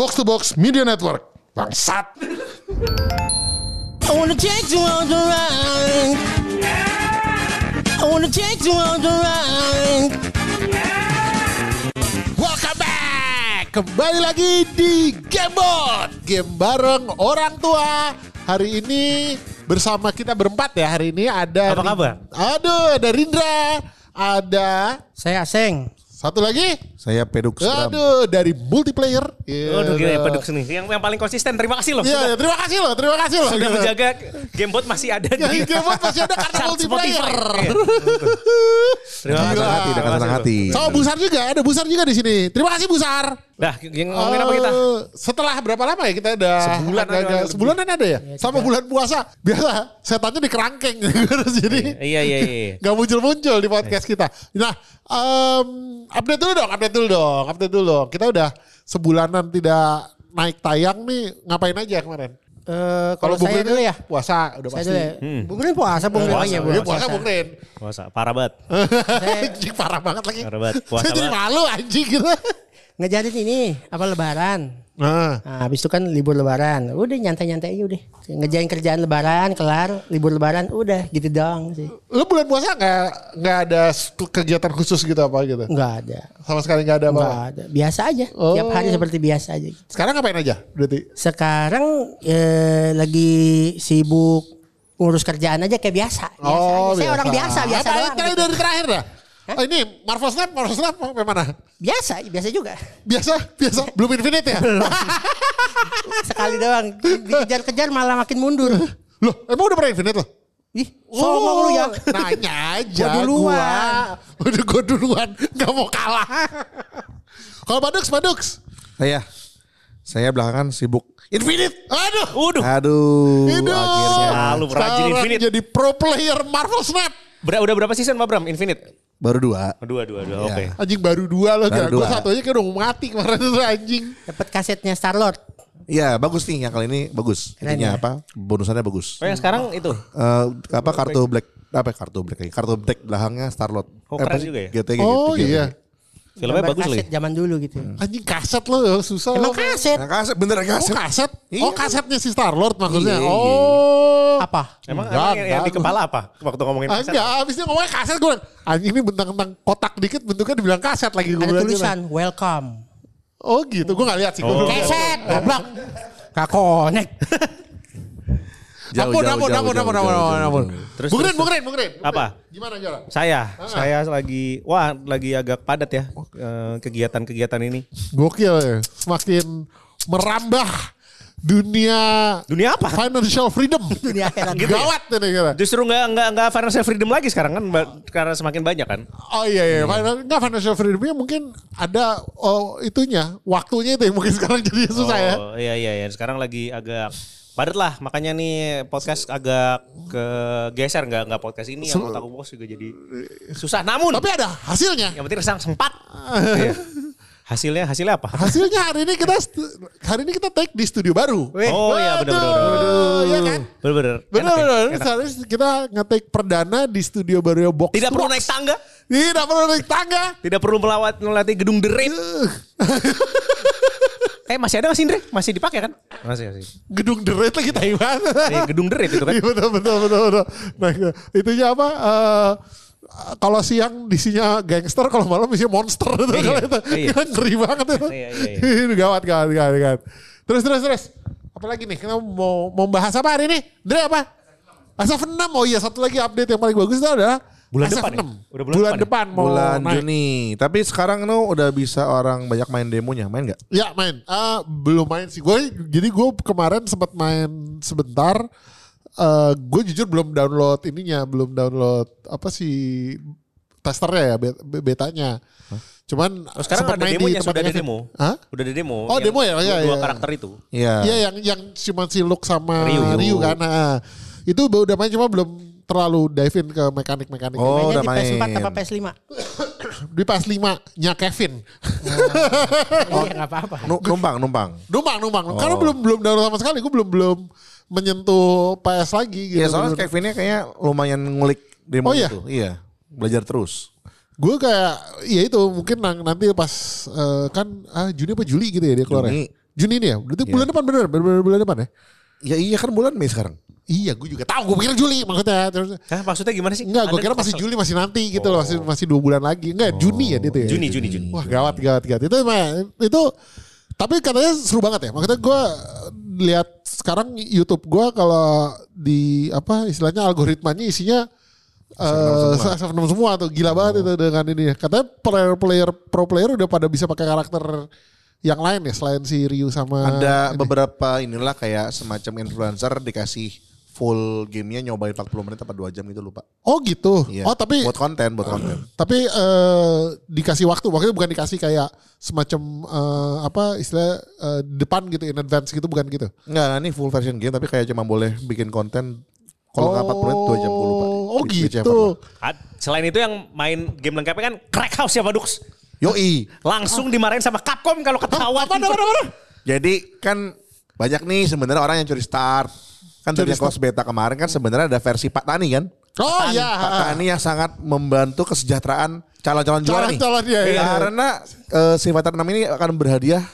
Box to Box Media Network. Bangsat. I wanna take you on the ride. I wanna take you on the ride. Welcome back. Kembali lagi di Gamebot. Game bareng orang tua. Hari ini bersama kita berempat ya. Hari ini ada Apa kabar? Aduh, ada Rindra, ada Saya Aseng. satu lagi. Saya Peduk. Aduh, dari multiplayer. Iya, Waduh gila ya ada. Pedux nih. Yang, yang paling konsisten. Terima kasih loh. Iya, sudah, ya, terima kasih loh, terima kasih loh. sudah menjaga Gamebot masih ada Ya, di Gamebot masih ada karena multiplayer. Spotify. Iya. Terima Dengan kasih. senang hati, dengan senang hati. Sama Busar juga, ada Busar juga di sini. Terima kasih Busar. Nah, yang ngomongin apa kita? Eh, Setelah berapa lama ya kita udah Sebulan agak- ada. sebulan ada ya? Sama bulan puasa. Biasa setannya di kerangkeng jadi Iya, iya, iya. nggak muncul-muncul di podcast kita. Nah, em, update dulu dong, update dulu dong, update dulu dong. Kita udah sebulanan tidak naik tayang nih, ngapain aja kemarin? Eh, kalau Bung saya Rin dulu ya. Puasa, udah Saya pasti. dulu ya. Bung Rin puasa, Bung Rin. Puasa, Oh iya, puasa puasa. Bung Rin. Puasa. Parah banget. Saya Anjing parah banget lagi. Parah banget. Puasa Saya jadi malu anjing gitu. ngejalin ini apa lebaran. Nah, Nah, habis itu kan libur lebaran. Udah nyantai-nyantai aja udah. Ngejain kerjaan lebaran, kelar, libur lebaran, udah gitu doang sih. lu bulan puasa nggak nggak ada kegiatan khusus gitu apa gitu? Enggak ada. Sama sekali nggak ada apa? Enggak ada. Biasa aja. Oh. Tiap hari seperti biasa aja. Sekarang ngapain aja? Berarti Sekarang eh, lagi sibuk ngurus kerjaan aja kayak biasa. biasa Oh, aja. Saya orang biasa, biasa Apa doang. terakhir gitu. dari terakhir dah? Oh ini Marvel Snap, Marvel Snap apa mana? Biasa, biasa juga. Biasa, biasa. Belum Infinite ya? Sekali doang. Dikejar-kejar malah makin mundur. loh, emang udah pernah Infinite loh? Ih, songong lu ya. Nanya aja. Gua duluan. Gua. Udah gue duluan. Gak mau kalah. Kalau Badux, Badux. Saya, saya belakangan sibuk Infinite. Aduh. Waduh. Aduh, Aduh. akhirnya Selalu rajin Sekarang Infinite. jadi pro player Marvel Snap. Ber- udah berapa season Pak Bram? Infinite? Baru dua. Dua, dua, dua. Iya. Oke. Anjing baru dua loh. Baru Gue dua. satu aja kayak udah mau mati kemarin itu anjing. Dapat kasetnya Star Lord. Iya, bagus nih yang kali ini bagus. Keren Ininya ya? apa? Bonusannya bagus. Oh yang sekarang itu? Eh, apa kartu black apa kartu black? Kartu black belakangnya Starlord. Oh, keren juga ya? GTG, Oh GTG. iya. Filmnya Gambar bagus kaset lagi. zaman dulu gitu. Anjing kaset loh susah. Emang loh. kaset? Nah, kaset beneran Oh kaset. kaset? Iya. Oh kasetnya si Star Lord maksudnya. Iya, iya. Oh. Apa? Emang, Enggak, emang yang, yang di kepala apa? Waktu ngomongin Ah, kaset. enggak, abisnya ngomongnya kaset gue anjing ini bentang-bentang kotak dikit bentuknya dibilang kaset lagi. Gue Ada tulisan gitu. welcome. Oh gitu, gue gak lihat sih. Gua Oh. Keset, goblok. Gak connect. Jauh, Ampun, jauh, ampun, jauh, ampun, jauh, ampun, jauh, ampun, jauh, ampun. jauh. Terus, Bung Rin, terus, Bung Rin, Bung Rin. Bung Apa? Rin. Gimana Jara? Saya, saya lagi, wah lagi agak padat ya eh, kegiatan-kegiatan ini. Gokil ya. Semakin merambah dunia Dunia apa? financial freedom. Dunia akhirat. Gitu ya? Gawat ini kira. Justru nggak nggak nggak financial freedom lagi sekarang kan, karena semakin banyak kan. Oh iya iya, Finan- nggak financial freedomnya mungkin ada oh, itunya, waktunya itu yang mungkin sekarang jadi susah ya. Oh iya iya iya. Sekarang lagi agak padat lah. Makanya nih podcast agak ke geser nggak nggak podcast ini yang otak bos juga jadi susah. Namun Tapi ada hasilnya. yang penting resang sempat. Iya. Hasilnya hasilnya apa? Hasilnya hari ini kita hari ini kita take di studio baru. Oh iya benar benar Iya kan? Benar benar. Benar ya? benar. Kita nge-take perdana di studio baru Box. Tidak perlu naik tangga, Tidak perlu naik tangga. tidak perlu melawat melatih gedung derit. Eh masih ada nggak sih Indre? Masih dipakai kan? Masih masih. Gedung deret lagi Taiwan. Eh, gedung derit itu kan. Iya betul betul betul betul. Nah, itunya apa? eh, kalau siang isinya gangster, kalau malam isinya monster itu Iya, kalau itu. iya. Ngeri banget itu. Iya, iya, Ini gawat gawat gawat gawat. Terus terus terus. Apalagi nih? Kita mau mau bahas apa hari ini? Dre apa? SF6. Oh iya satu lagi update yang paling bagus itu adalah Bulan SF6. depan ya? Udah bulan bulan depan ya? depan mau Bulan naik. Juni. Tapi sekarang nu udah bisa orang banyak main demonya. Main nggak? Ya main, Ah, belum main sih. Gue jadi gue kemarin sempat main sebentar. Eh, gue jujur belum download ininya, belum download apa sih testernya ya, bet- betanya. Cuman Oh, sekarang ada main di demonya, tempat sudah ada Kevin. demo. Hah? Udah ada demo. Oh, demo ya? Oh, iya, dua, dua iya. karakter itu. Iya. Iya yang yang cuma si Luke sama Ryu. Ryu, kan. Nah, itu udah main cuma belum terlalu dive in ke mekanik-mekanik. Oh, Mainnya udah di PS4 main. apa PS5? Di pas 5 nya Kevin. Iya nggak apa-apa. Nu- numpang, numpang. Numpang, numpang. Oh. Karena belum belum download sama sekali. Gue belum belum menyentuh PS lagi gitu. Iya, soalnya Kevinnya kayaknya lumayan ngulik demo Oh, iya? itu. Iya. Belajar terus. Gue kayak ya itu mungkin nang- nanti pas eh, kan ah Juni apa Juli gitu ya dia keluar ya. Juni. Juni ini ya. Berarti bulan depan bener, bener, bulan depan ya. Ya iya kan bulan Mei sekarang. Iya, gue juga tahu. Gue pikir Juli maksudnya. Terus Hah, maksudnya gimana sih? enggak, gue kira masih. Juli, masih nanti gitu loh, masih masih dua bulan lagi. Enggak, Juni ya itu ya. Juni, Juni, Juni. Wah gawat gawat gawat itu emang itu tapi katanya seru banget ya. Maksudnya gue lihat sekarang YouTube gue kalau di apa istilahnya algoritmanya isinya eh uh, semua tuh gila banget itu dengan ini. Katanya player player pro player udah pada bisa pakai karakter yang lain ya selain si Ryu sama Ada ini. beberapa inilah kayak semacam influencer dikasih full gamenya nyobain 40 menit apa 2 jam gitu lupa. Oh gitu. Iya. Oh tapi buat konten, buat konten. tapi eh, dikasih waktu maksudnya bukan dikasih kayak semacam eh, apa istilah eh, depan gitu in advance gitu bukan gitu. Enggak, ini full version game tapi kayak cuma boleh bikin konten kalau nggak 40 menit 2 jam gue lupa. Oh gitu. Selain itu yang main game lengkapnya kan Crack House ya Pak Dux. Yoi. Langsung dimarahin sama Capcom kalau ketahuan. Apa apa apa? Jadi kan banyak nih sebenarnya orang yang curi start. Kan dari close beta kemarin kan sebenarnya ada versi Pak Tani kan. Oh Tani. iya. Pak Tani yang sangat membantu kesejahteraan calon-calon juara nih. Calon-calon, iya, iya. Karena eh, si Fighter 6 ini akan berhadiah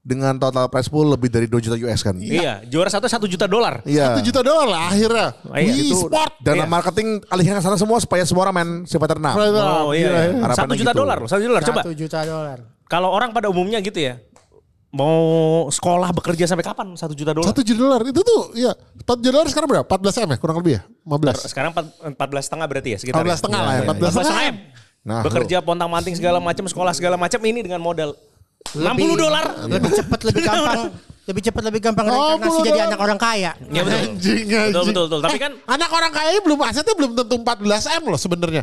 dengan total prize pool lebih dari 2 juta US kan. Iya, juara satu satu juta dolar. Iya. Satu juta dolar lah akhirnya. iya, Wii Itu Sport. dana Iya. marketing alihkan ke sana semua supaya semua orang main si Fighter 6. Oh iya, iya. ya. Harapannya satu juta gitu. dolar loh, satu juta dolar. Coba Satu juta dolar. kalau orang pada umumnya gitu ya, mau sekolah bekerja sampai kapan satu juta dolar? Satu juta dolar itu tuh ya. Satu juta dolar sekarang berapa? 14 m ya kurang lebih ya? 15. Sekarang empat- empat belas setengah berarti ya sekitar. 14 setengah lah ya. 14 setengah. M. Nah, bekerja pontang manting segala macam, sekolah segala macam ini dengan modal 60 dolar. Lebih cepat, lebih gampang. lebih cepat, lebih gampang Oh, reinkarnasi jadi anak orang kaya. Iya betul. Anjing, anjing. Betul, betul, betul. Tapi Eh, kan- anak orang kaya ini belum asetnya belum tentu 14 m loh sebenarnya.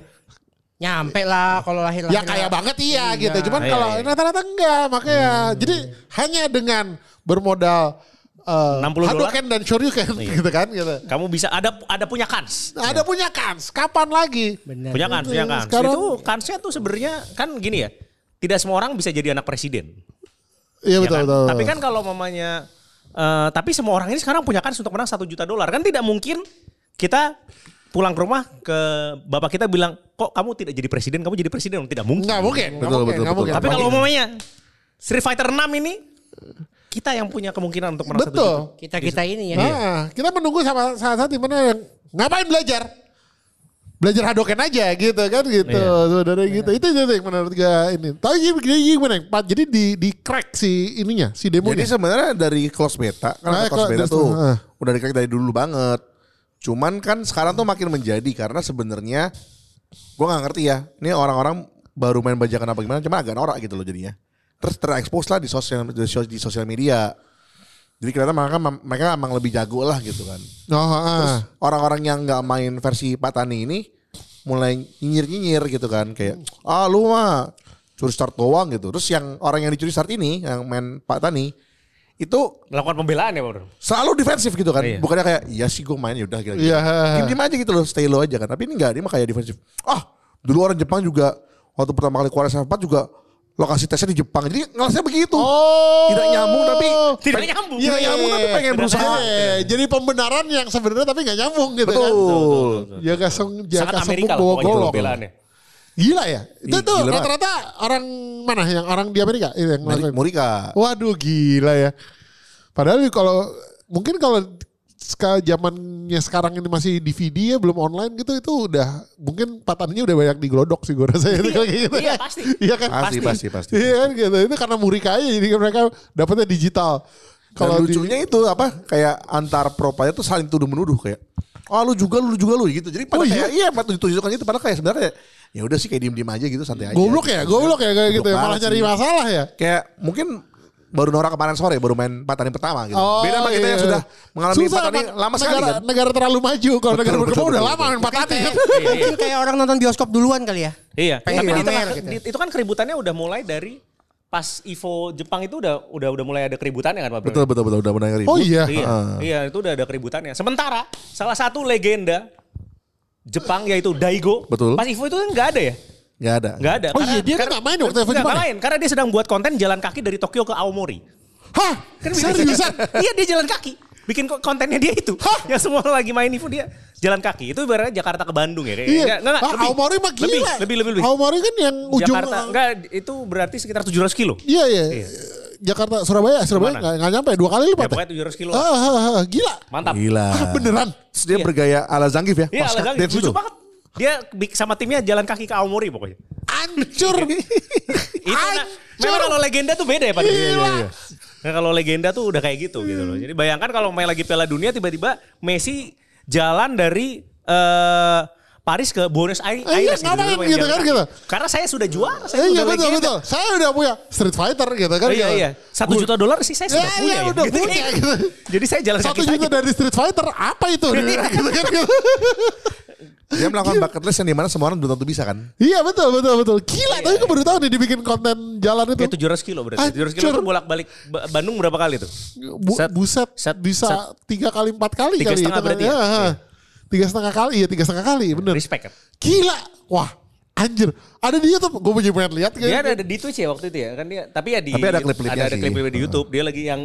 Nyampe lah kalau lahir Ya kaya banget iya, gitu. Cuman Iya, kalau iya. rata-rata enggak makanya. Jadi hanya dengan bermodal uh, 60 dolar? Hadouken dan Shoryuken gitu kan gitu. Kamu bisa ada ada punya kans. Ada punya kans, kapan lagi? Bener. Punya kans, punya kans. Sekarang- Itu kansnya tuh sebenarnya kan gini ya. Tidak semua orang bisa jadi anak presiden. Iya Ya betul kan? betul. Tapi kan kalau mamanya eh, tapi semua orang ini sekarang punya kans untuk menang satu juta dolar. Kan tidak mungkin kita pulang ke rumah ke bapak kita bilang, "Kok kamu tidak jadi presiden? Kamu jadi presiden?" Tidak mungkin. Enggak mungkin, Betul, mungkin, betul, enggak betul. mungkin. Tapi kalau mamanya Street Fighter 6 ini kita yang punya kemungkinan untuk menang satu juta. betul. Kita-kita ini ya. Nah, kita menunggu sama saat saat di mana yang ngapain belajar? Belajar hadoken aja gitu kan gitu. Iya. Saudara gitu. Itu itu yang menurut gue ini. Tapi gimana, gimana? Jadi di di crack si ininya, si Jadi demonya. sebenarnya dari close beta, kan Ah, ada close beta just- tuh ah. udah di dari dulu banget. Cuman kan sekarang tuh makin menjadi karena sebenarnya gue nggak ngerti ya. Ini orang-orang baru main bajakan apa gimana, cuma agak norak gitu loh jadinya. Terus terekspos lah di sosial di sos- di sosial media. Jadi kelihatan mereka mereka emang lebih jago lah gitu kan. Oh, ah. Orang-orang yang nggak main versi Pak Tani ini mulai nyinyir-nyinyir gitu kan kayak ah lu mah curi start doang gitu. Terus yang orang yang dicuri start ini yang main Pak Tani itu Melakukan pembelaan ya, Bro? selalu defensif gitu kan. Iya. Bukannya kayak iya sih gue main ya udah gitu. Iya. Diem-diem aja gitu loh, stay low aja kan. Tapi ini enggak, dia mah kayak defensif. Ah, dulu orang Jepang juga waktu pertama kali keluar SF4 juga lokasi tesnya di Jepang. Jadi ngelasnya begitu. Oh. Tidak nyambung tapi Tidak nyambung. Iya, Tidak nyambung tapi pengen Tidak berusaha. nyambung. Iya, jadi pembenaran yang sebenarnya tapi nggak nyambung gitu kan. Betul. Jaga song, jaga Sangat Amerika bawa golok. Gila ya. Itu tuh banget. rata-rata orang mana yang orang di Amerika itu yang Mari- ngelakuin? Murika. Waduh gila ya. Padahal kalau mungkin kalau ska zamannya sekarang ini masih DVD ya belum online gitu itu udah mungkin patannya udah banyak diglodok sih gue rasa itu kayak gitu. Iya, pasti. Iya kan? Pasti, pasti, pasti. Iya kan gitu. Itu karena Murika aja jadi mereka dapatnya digital. Kalau Kalau di- lucunya itu apa kayak antar pro player tuh saling tuduh menuduh kayak Oh lu juga lu juga lu gitu. Jadi pada Oh, iya? kayak iya pada tunjukkan itu padahal kayak sebenarnya ya udah sih kayak diem-diem aja gitu santai aja. goblok ya, goblok ya kayak gitu ya. Malah nyari sih. masalah ya. Kayak mungkin baru Nora kemarin sore baru main Patani pertama gitu. Oh, Beda sama kita iya. yang sudah mengalami Susah, Patani emang lama sekali negara, kan. Negara terlalu maju. Kalau negara Betul, berkembang betul, udah betul, lama main patati kan. Mungkin kayak orang nonton bioskop duluan kali ya. Iya, Pengen tapi di tengah, gitu. di- itu kan keributannya udah mulai dari pas Evo Jepang itu udah udah udah mulai ada keributannya kan Pak Bro? Betul betul betul udah mulai ribut. Oh iya. Iya, Ah. iya itu udah ada keributannya. Sementara salah satu legenda Jepang yaitu Daigo, Betul. pas Evo itu kan nggak ada ya? Nggak ada. Nggak ada. Oh iya, dia kan nggak main waktu Evo nggak Jepang ya? main, karena dia sedang buat konten jalan kaki dari Tokyo ke Aomori. Hah? Kan bisa Seriusan? iya dia jalan kaki. Bikin ko- kontennya dia itu. Yang semua lagi main Evo dia jalan kaki. Itu ibaratnya Jakarta ke Bandung ya. Kayak- Iya. Nggak, nggak, Ah, lebih. Aomori mah gila. Lebih, lebih, lebih. lebih. Aomori kan yang ujung. Jakarta, enggak itu berarti sekitar 700 kilo. Iya iya. Jakarta Surabaya Surabaya nggak nggak nyampe dua kali lipat. Ya, pokoknya 700 kilo. Ah, ah, ah, gila. Mantap. Gila. Ah, beneran. Terus dia bergaya ala Zangief ya. Iya, alasan dance lucu itu. banget. Dia sama timnya jalan kaki ke Aomori pokoknya. Hancur. Itu nah, Hancur. memang kalau legenda tuh beda ya Pak. Gila. Nah, kalau legenda tuh udah kayak gitu gitu loh. Jadi bayangkan kalau main lagi Piala Dunia tiba-tiba Messi jalan dari eh, Paris ke Buenos Aires. Eh, iya, Aires ngapain Dia main gitu jalan kan, gitu? Karena saya sudah juara, saya Eh, iya udah betul legenda. betul. Saya udah punya Street Fighter gitu kan. Oh, iya gitu. iya. Satu juta dolar sih saya Ya, sudah punya iya, ya. udah Gitu. punya gitu. Jadi saya jalan Satu juta dari Street Fighter apa itu? gitu kan. gitu. Dia melakukan bucket list yang di mana semua orang belum tentu bisa kan. Iya betul betul betul. Gila, tapi gue baru tahu nih dibikin konten jalan itu. Kayak 700 kilo berarti. 700 kilo Hancur. itu bolak-balik Ba- Bandung berapa kali tuh? Bu- Set- buset set- bisa set- tiga kali empat kali Tiga kali setengah itu berarti ya? ha. Iya. tiga setengah kali ya tiga setengah kali bener Respect kan? gila wah anjir ada di YouTube gue punya pengen lihat Dia ada di Twitch ya waktu itu ya kan dia tapi ya di Tapi ada klip-klipnya ada, ada sih. klip-klip di YouTube dia lagi yang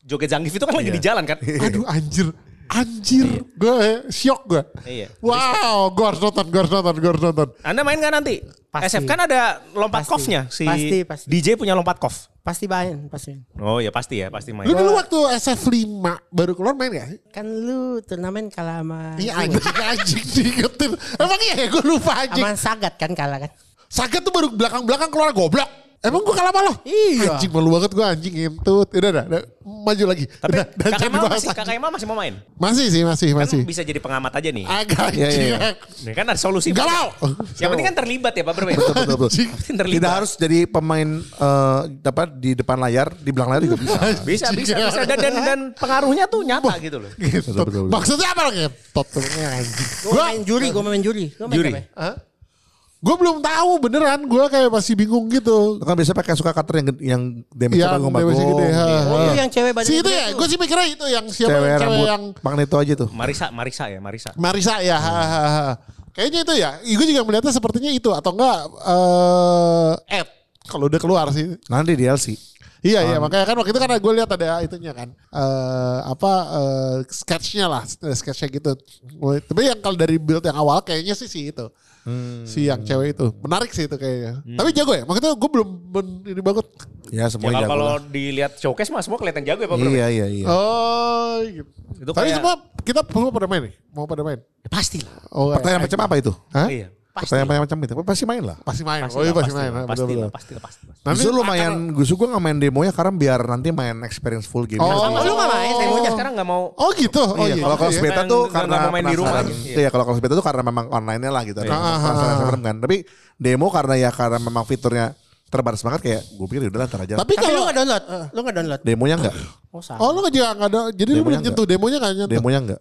joget Zangief itu kan lagi Iya. di jalan kan. aduh anjir anjir gue syok gue Iya. wow gue harus nonton gue harus nonton gue harus nonton Anda main nggak nanti? Pasti. SF kan ada lompat Pasti. kofnya si Pasti, pasti. DJ punya lompat kof. Pasti main, pasti. Oh ya pasti ya pasti main. lu dulu waktu SF5 baru keluar main gak sih? Kan lu turnamen kalah sama Iya anjing anjing diingetin Emang iya ya gue lupa anjing sama Sagat kan kalah kan. Sakit tuh baru belakang-belakang keluar goblok Emang gue kalah lo? Iya. Anjing malu banget gue anjing ngintut Udah dah, dah, maju lagi Tapi Udah, dah, kakak masih lagi. kakak Emma masih mau main. Masih sih masih Kan masih bisa jadi pengamat aja nih. Agak Iya, iya, Nih kan ada solusi. Mau Yang penting kan terlibat ya Pak Bro. ya? Betul, betul, betul. Terlibat. Tidak harus jadi pemain eh dapat di depan layar, di belakang layar juga bisa. Bisa bisa bisa dan dan, dan pengaruhnya tuh nyata gitu loh. Gitu. Betul, betul, betul. Maksudnya apa ngentot tuh anjing Gue main juri, gue main juri. Gua main Juri. Gue belum tahu beneran Gue kayak masih bingung gitu Itu kan biasanya pakai suka cutter yang yang damage Yang bagus damage gede, ha. Oh, itu yang cewek badan Si itu ya. Gue sih mikirnya itu Yang siapa Cewek yang cewek yang magneto aja tuh. Marisa Marisa ya Marisa. Marisa ya. ha, ha, ha. Kayaknya itu ya. Gue juga melihatnya sepertinya itu atau enggak eh Ed kalau udah keluar sih. Nanti di LC. Iya iya makanya kan waktu itu kan gue lihat ada itunya kan eh apa eh, sketchnya lah sketchnya gitu. Tapi yang kalau dari build yang awal kayaknya sih si itu. Si yang cewek itu menarik sih itu kayaknya. Tapi jago ya. Maksudnya gue belum ben- ini banget. Ya Ya, semua kalau jago kalau lah. dilihat showcase mah semua kelihatan jago ya Pak Bro. Iya iya iya. Oh gitu. Itu Tapi kayak- semua kita semua pada main nih. Mau pada main. Ya, pasti lah. Oh, Pertanyaan macam apa itu? Hah? Iya. Pasti. Pertanyaan macam itu. Pasti main lah. Pasti main. Pasti oh iya lah, pasti, main. lah, Betul, Pasti betul. lah, pasti lah, pasti lah. Nanti Justru lu lumayan, justru gue nggak main demonya karena biar nanti main experience full game. Oh. Sama lu nggak main, Demonya sekarang nggak mau Oh gitu. Oh iya, iya. kalau kelas iya. beta tuh nggak karena mau main di rumah penasaran. aja. Iya, kalau kelas beta tuh karena memang online-nya lah gitu. Ada Ah, ah, penasaran ah. serem kan. Tapi demo karena ya karena memang fiturnya terbatas banget kayak gue pikir udah ntar aja. Tapi Tapi lu kalau nggak download? Lu nggak download? demonya enggak. Oh sama. Oh lu nggak juga nggak ada. Jadi lu Demonya belum nyentuh demonya nggak nyentuh. Demonya enggak.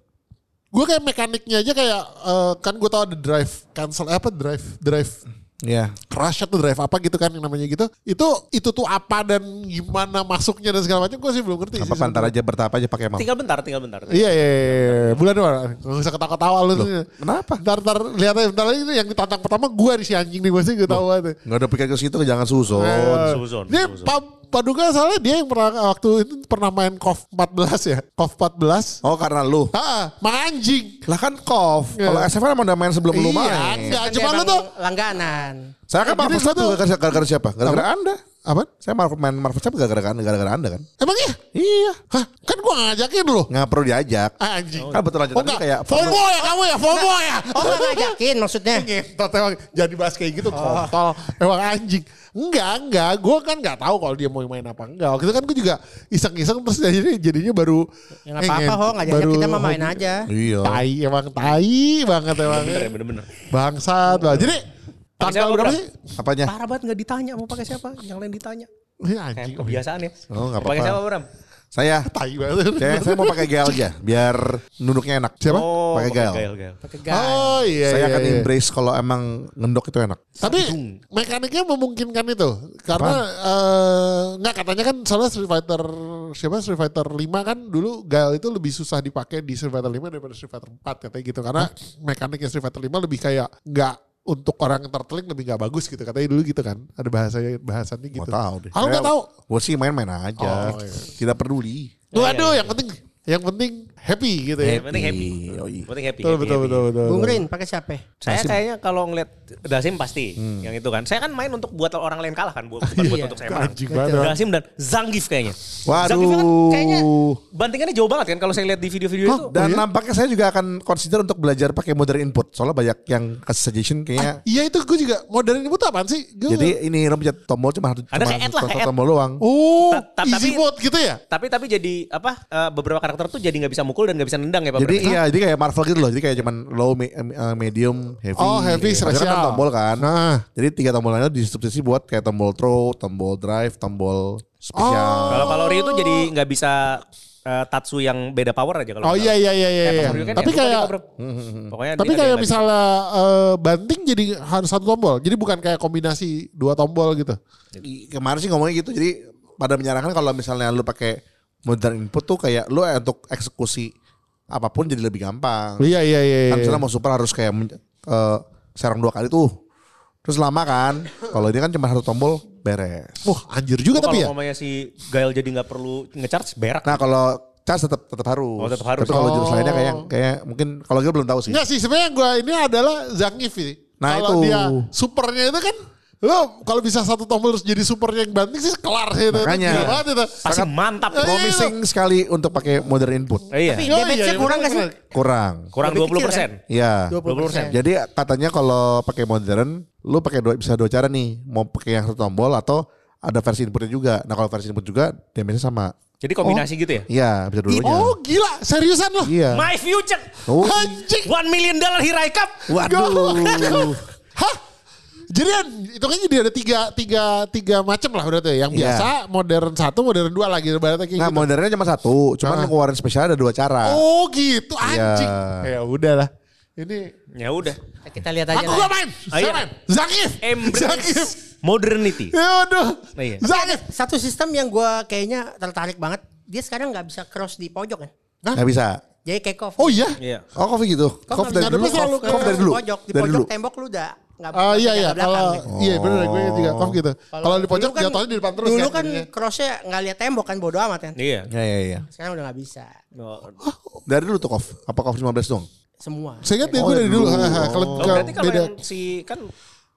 Gue kayak mekaniknya aja kayak eh, kan gue tau ada drive cancel eh, apa drive drive Iya. crash atau drive apa gitu kan yang namanya gitu. Itu itu tuh apa dan gimana masuknya dan segala macam gue sih belum ngerti. Apa sih pantar aja bertahap aja pakai mau. Tinggal bentar, tinggal bentar. Iya iya iya. Bulan depan. Gak usah ketawa-tawa lu. tuh. kenapa? Ntar ntar lihat aja bentar lagi itu yang ditantang pertama gue di si anjing nih gue sih gue tahu aja. Enggak ada pikir ke situ jangan susun. Eh, Dia suzon. Pa- Paduka soalnya dia yang pernah waktu itu pernah main KOF 14 ya. KOF 14. Oh karena lu. Ah, mang anjing. Lah kan KOF. Iya. Kalau SFN emang udah main sebelum lu Iya, main. enggak. Kan cuma lu tuh langganan. Saya kan gua Snap tuh- gara-gara siapa? Gara-gara Anda. Apa? Saya Marvel main Marvel Snap gara-gara gara-gara Anda kan? Emang iya? Iya. Hah, kan gua ngajakin lu. Nggak perlu diajak. Ah, anjing. Kan betul lanjutannya Oh, enggak. kayak FOMO ya kamu ya, FOMO ya. Oh nggak ngajakin maksudnya? Ngentot emang jadi bahas kayak gitu kontol. Emang anjing. Enggak, enggak. Gue kan enggak tahu kalau dia mau main apa enggak. Waktu itu kan gue juga iseng-iseng terus jadinya, jadinya baru. Ya nggak apa-apa, Ho, baru kita mah main aja. Iya. Tai emang tai banget emang. Bener bener-bener. Bangsat lah. Jadi tanggal berapa sih? Apanya? Parah banget nggak ditanya mau pakai siapa, yang lain ditanya. Iya Kayak anjing. kebiasaan ya. Oh, nggak Mau Pakai apa-apa. siapa Bram? Saya Tai banget. saya, saya mau pakai Gael aja biar nunduknya enak. Siapa? Oh, Pakai Gael. Gael, Gael. Pakai gas. Oh iya saya iya. akan iya. embrace kalau emang ngendok itu enak. Tapi mekaniknya memungkinkan itu karena eh, nggak katanya kan soalnya Street Fighter siapa Street Fighter 5 kan dulu Gael itu lebih susah dipakai di Street Fighter 5 daripada Street Fighter 4 katanya gitu karena mekaniknya Street Fighter 5 lebih kayak nggak untuk orang yang terteling lebih nggak bagus gitu katanya dulu gitu kan ada bahasanya bahasannya gitu. Gak tahu deh. Aku nggak tahu. Gue sih main-main aja. Oh, iya. Tidak peduli. Tuh Iya, aduh iya, yang penting yang penting happy gitu ya. Yang penting happy. Yoi. Penting happy. Betul happy, betul happy. betul betul. Bung Rin pakai siapa? Saya kayaknya kalau ngeliat Dasim pasti yang itu kan. Saya kan main untuk buat orang lain kalah kan, bukan buat Iya. untuk saya menang. Dasim dan Zangief kayaknya. Waduh. Zangief kan kayaknya bantingannya jauh banget kan kalau saya lihat di video-video itu. Dan nampaknya saya juga akan consider untuk belajar pakai modern input. Soalnya banyak yang suggestion kayaknya. Iya itu gue juga modern ini butuh apaan sih? Gua- Jadi ini lo pencet tombol cuma satu Ada cuma kayak lah, kayak add. tombol doang. oh easy tapi- mode gitu ya? Tapi tapi jadi apa? eh, beberapa karakter tuh jadi nggak bisa mukul dan nggak bisa nendang ya Pak. Jadi iya, jadi kayak Marvel gitu loh. Jadi kayak cuman low, me- eh, medium, heavy. Oh, heavy, kan spesial. tombol kan. Nah. Jadi tiga tombol lainnya disubstitusi buat kayak tombol throw, tombol drive, tombol spesial. Kalau kalau Ryu tuh jadi nggak bisa eh, Tatsu yang beda power aja kalau. Oh iya iya iya iya. iya. Kan Tapi ya, kayak Bram. Pokoknya tapi kayak misalnya eh, banting jadi harus satu tombol. Jadi bukan kayak kombinasi dua tombol gitu. Kemarin sih ngomongnya gitu. Jadi pada menyarankan kalau misalnya lu pakai modern input tuh kayak lu eh, untuk eksekusi apa pun jadi lebih gampang. Iya iya iya. Kan iya. misalnya mau super harus kayak eh, serang dua kali tuh. Terus lama kan. Kalau ini kan cuma satu tombol beres. Wah anjir juga Oh, tapi ya. kalau si Gael jadi nggak perlu ngecharge berak. Nah kalau charge tetap tetap harus. Oh, tetap harus. Tapi kalau jurus Oh. lainnya kayak kayak mungkin kalau gue belum tahu sih. Enggak sih sebenarnya gue ini adalah Zangief ini. Nah, kalau itu. dia supernya itu kan lo kalau bisa satu tombol terus jadi supernya yang banting sih kelar sih itu. Makanya. Banget itu. Pasti mantap. Eh, Promising sekali untuk pakai modern input. Iya. Tapi Oh, damage-nya iya, kurang bener, gak sih? Kurang. Kurang 20 kecil, persen. Iya. 20%. Jadi katanya kalau pakai modern, lu pakai dua bisa dua cara nih. Mau pakai yang satu tombol atau ada versi inputnya juga. Nah kalau versi input juga damage-nya sama. Jadi kombinasi gitu ya. Iya, bisa dua-duanya. Oh gila seriusan loh. Iya. My future. Oh. Anjing. One million dollar Hirai Cup. Waduh. Hah? Jadi kan itu kan jadi ada tiga, tiga, tiga macam lah berarti ya. Yang Iya. biasa, modern satu, modern dua lagi. Berarti kayak Nah gitu. modernnya cuma satu. Cuman Ah. ngeluarin spesial ada dua cara. Oh gitu anjing. Iya. Ya udah lah. Ini Ya udah. Kita lihat aja. aku gak main. Saya iya. main. Zangief. Embrace modernity. Ya udah. Nah, iya. Zangief. Satu sistem yang gue kayaknya tertarik banget. Dia sekarang nggak bisa cross di pojok kan? Nggak bisa. Jadi kayak Kof. Oh iya. Iya. Oh coffee gitu. Kof Coffee dari bisa dulu. Coffee dari dulu. Pojok. Di Dari pojok dulu. tembok lu udah nggak Ah iya iya kalau gitu. iya bener gue juga Oh. kok gitu. Kalau di pojok kan- jatuhnya di depan terus Dulu kan. kan jadinya. crossnya nggak lihat tembok kan bodo amat kan. Iya. Ya ya ya. Sekarang udah nggak bisa. Oh, Dari dulu tuh Kof. Apa Kof 15 dong? Semua. Saya ingat ya Oh, gue dari dulu. dulu. Haha, Kalau Oh, kalau berarti kalau beda. yang si kan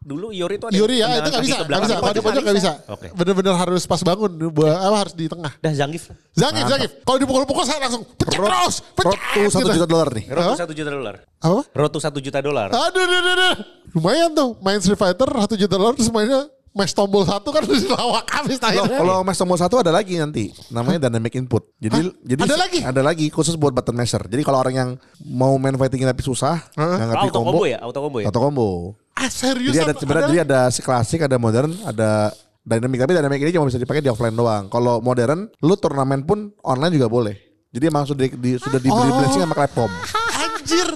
dulu Yori itu ada Yuri ya itu gak kaki bisa, gak bisa. Kalau di pojok gak bisa. Oke. Bener-bener harus pas bangun, buat apa harus di tengah. Dah Zangief. Zangief, Zangief. Kalau dipukul-pukul saya langsung pecah terus, pecah. Road to satu gitu. juta dolar nih. Hah? satu juta dolar. Apa? Road to satu juta dolar. Aduh, aduh, aduh. Lumayan tuh, main Street Fighter satu juta dolar terus mainnya match tombol satu kan harus lawak habis akhirnya. kalau Mas tombol satu ada lagi nanti, namanya dynamic input. Jadi, jadi Ada lagi? Ada lagi khusus buat button masher. Jadi kalau orang yang mau main fighting tapi susah, nggak ngerti Auto combo, combo ya, auto combo ya. auto combo. Ah serius? Jadi ada sebenarnya jadi ada si klasik, ada modern, ada dynamic. Tapi dynamic ini cuma bisa dipakai di offline doang. Kalau modern, lu turnamen pun online juga boleh. Jadi emang sudah di, sudah diberi Oh. blessing sama Clapcom. Anjir.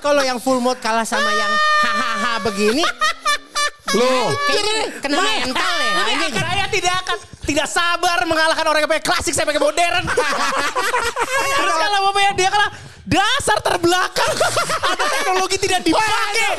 Kalau yang full mode kalah sama yang hahaha begini. Loh, kena mental ya. Ini tidak akan tidak sabar mengalahkan orang yang pakai klasik saya pakai modern. Terus kalau mau pakai dia kalah dasar terbelakang. Ada teknologi tidak dipakai.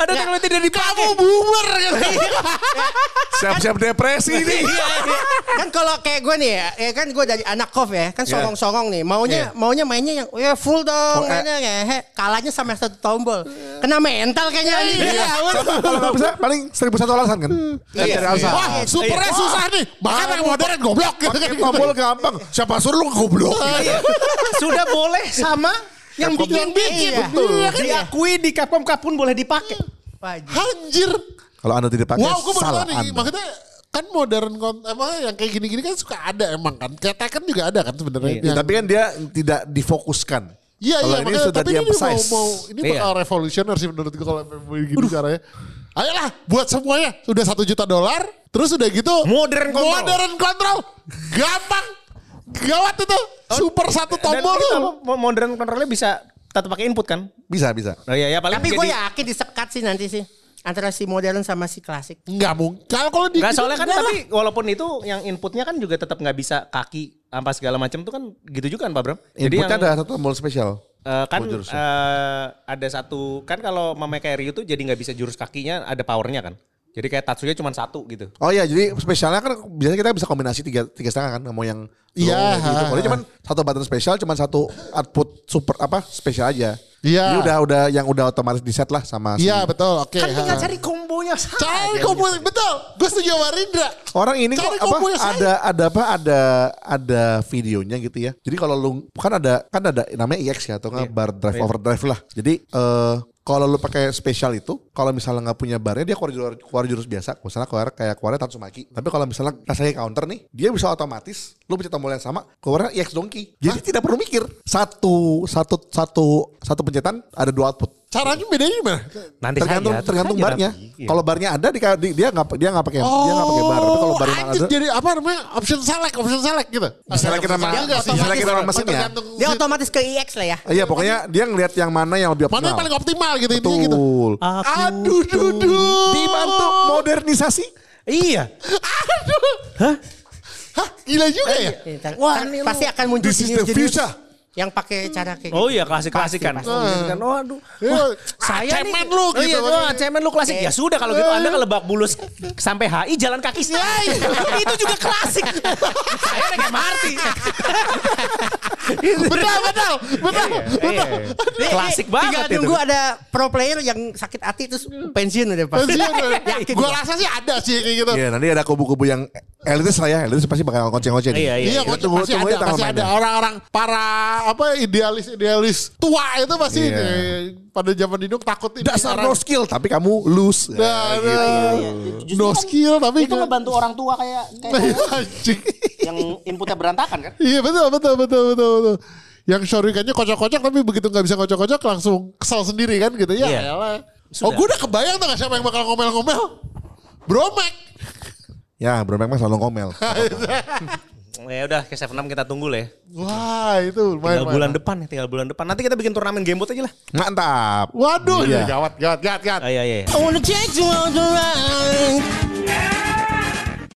Ada teknologi tidak dipakai. Kamu boomer siap-siap depresi nih. Iya, iya. kan kalau kayak gue nih ya, ya kan gue dari anak kof ya, kan songong-songong nih. Maunya maunya mainnya yang ya full dong, Oh, eh. mainnya ya. He, kalahnya sama satu tombol. Kena mental kayaknya. Iya. Kalau nggak bisa paling seribu satu alasan kan? Iya, alasan. Wah, supernya susah nih. Makanya yang modern goblok gitu kan. Tombol gampang. Siapa suruh lu goblok? Sudah boleh sama yang Capcom. bikin-bikin. Iya. Betul. Iya. Diakui di Capcom Cup pun boleh dipakai. Wajib. Anjir. Kalau anda tidak pakai, Wow, salah anda. Maksudnya kan modern emang yang kayak gini-gini kan suka ada emang kan. Kayak Tekken juga ada kan sebenarnya. Ya, Yang- tapi kan dia tidak difokuskan. Iya Kalau iya ini makanya sudah tapi ini mau, mau ini Iya. bakal revolusioner sih menurut gue kalau begini caranya. Ayolah buat semuanya sudah satu juta dolar terus udah gitu Modern control. modern control gampang gawat itu super satu tombol tuh. modern controlnya bisa tetap pakai input kan? Bisa, bisa. Oh iya ya paling Tapi gue yakin disekat sih nanti sih. Antara si modern sama si klasik. Nggak mungkin. Kalau kalau di Enggak soalnya kan enggak tapi walaupun itu yang inputnya kan juga tetap nggak bisa kaki apa segala macam tuh kan gitu juga kan Pak Bram. Jadi Inputnya yang ada satu tombol spesial. eh, kan eh, ada satu kan kalau memakai Ryu tuh jadi nggak bisa jurus kakinya ada powernya kan. Jadi kayak Tatsuya cuma satu gitu. Oh iya, jadi spesialnya kan biasanya kita bisa kombinasi tiga tiga setengah kan, mau yang Iya, gitu. Kalau ini cuman satu button spesial, cuman satu output super apa spesial aja. Iya. Jadi udah udah yang udah otomatis di set lah sama si Iya betul, oke. Kan tinggal cari kombonya saja. Cari kombo, betul. Gue setuju sama Rindra. Orang ini kok Cari apa kombo yang saya. ada ada apa ada ada videonya gitu ya. Jadi kalau lu kan ada kan ada namanya EX ya atau nggak Iya. bar drive overdrive lah. Jadi eh kalau lu pakai spesial itu, kalau misalnya nggak punya barnya dia keluar jurus, keluar jurus biasa. Misalnya keluar kayak keluarnya Tatsumaki. Tapi kalau misalnya rasanya counter nih, dia bisa otomatis lu pencet tombol yang sama, keluarnya EX donkey. Jadi tidak perlu mikir. Satu satu satu satu pencetan ada dua output. Caranya bedanya gimana? Nanti tergantung saja, tergantung saja barnya. Iya. Kalau barnya ada di, di- dia nggak dia nggak pakai dia nggak pakai bar. Tapi kalau barnya Oh, ada, jadi apa namanya? Option select, option select gitu. Sama- Enggak, diselekin sama otomatis. mesinnya. Tergantung Dia otomatis ke IX lah ya. Iya pokoknya dia ngelihat yang mana yang lebih Mana optimal. yang paling optimal gitu gitu. Betul. Aduh, duh, duh. Dibantu modernisasi. Iya. Hah, gila juga ya? Wah, pasti akan muncul This is the future. Yang pakai cara kayak Oh gitu. iya klasik-klasik kan. Pasti, Oh, kan. Oh aduh. Iya. Wah, Ah, saya cemen nih. lu oh, gitu. Iya, wah, cemen lu klasik. Ya sudah kalau gitu Anda ke Lebak Bulus sampai HI jalan kaki saya. Itu juga klasik. saya naik MRT. Betul, betul, betul. Iya, iya. Klasik Tinggal banget itu. nunggu ada pro player yang sakit hati terus pensiun udah pas. Pensiun. Gua. rasa sih ada sih kayak gitu. Iya nanti ada kubu-kubu yang elitis lah ya. Elitis pasti bakal ngoceh-ngoceh. nih. Iya, iya. Iya, tunggu- pasti tunggu ada, pasti ada orang-orang para apa idealis-idealis tua itu pasti Iya. eh, pada zaman dinduk takut ini Dasar orang- no skill tapi kamu lose. Nah, Ya, gitu. nah, no skill tapi itu ngebantu orang tua kayak kayak. yang inputnya berantakan kan. Iya betul betul betul betul betul. Yang shurikennya kocok-kocok tapi begitu nggak bisa kocok-kocok langsung kesal sendiri kan gitu ya. Iya. Oh gue udah kebayang tuh siapa yang bakal ngomel-ngomel. Bromek. Ya Bro Mac mah selalu ngomel. Ya udah ke 7 kita tunggu lah ya. Wah itu lumayan. Tinggal bulan depan ya, tinggal bulan depan. Nanti kita bikin turnamen gamebot aja lah. Mantap. Waduh, Iya. gawat, gawat, gawat, gawat. Ah, iya iya. I wanna take you on the ride.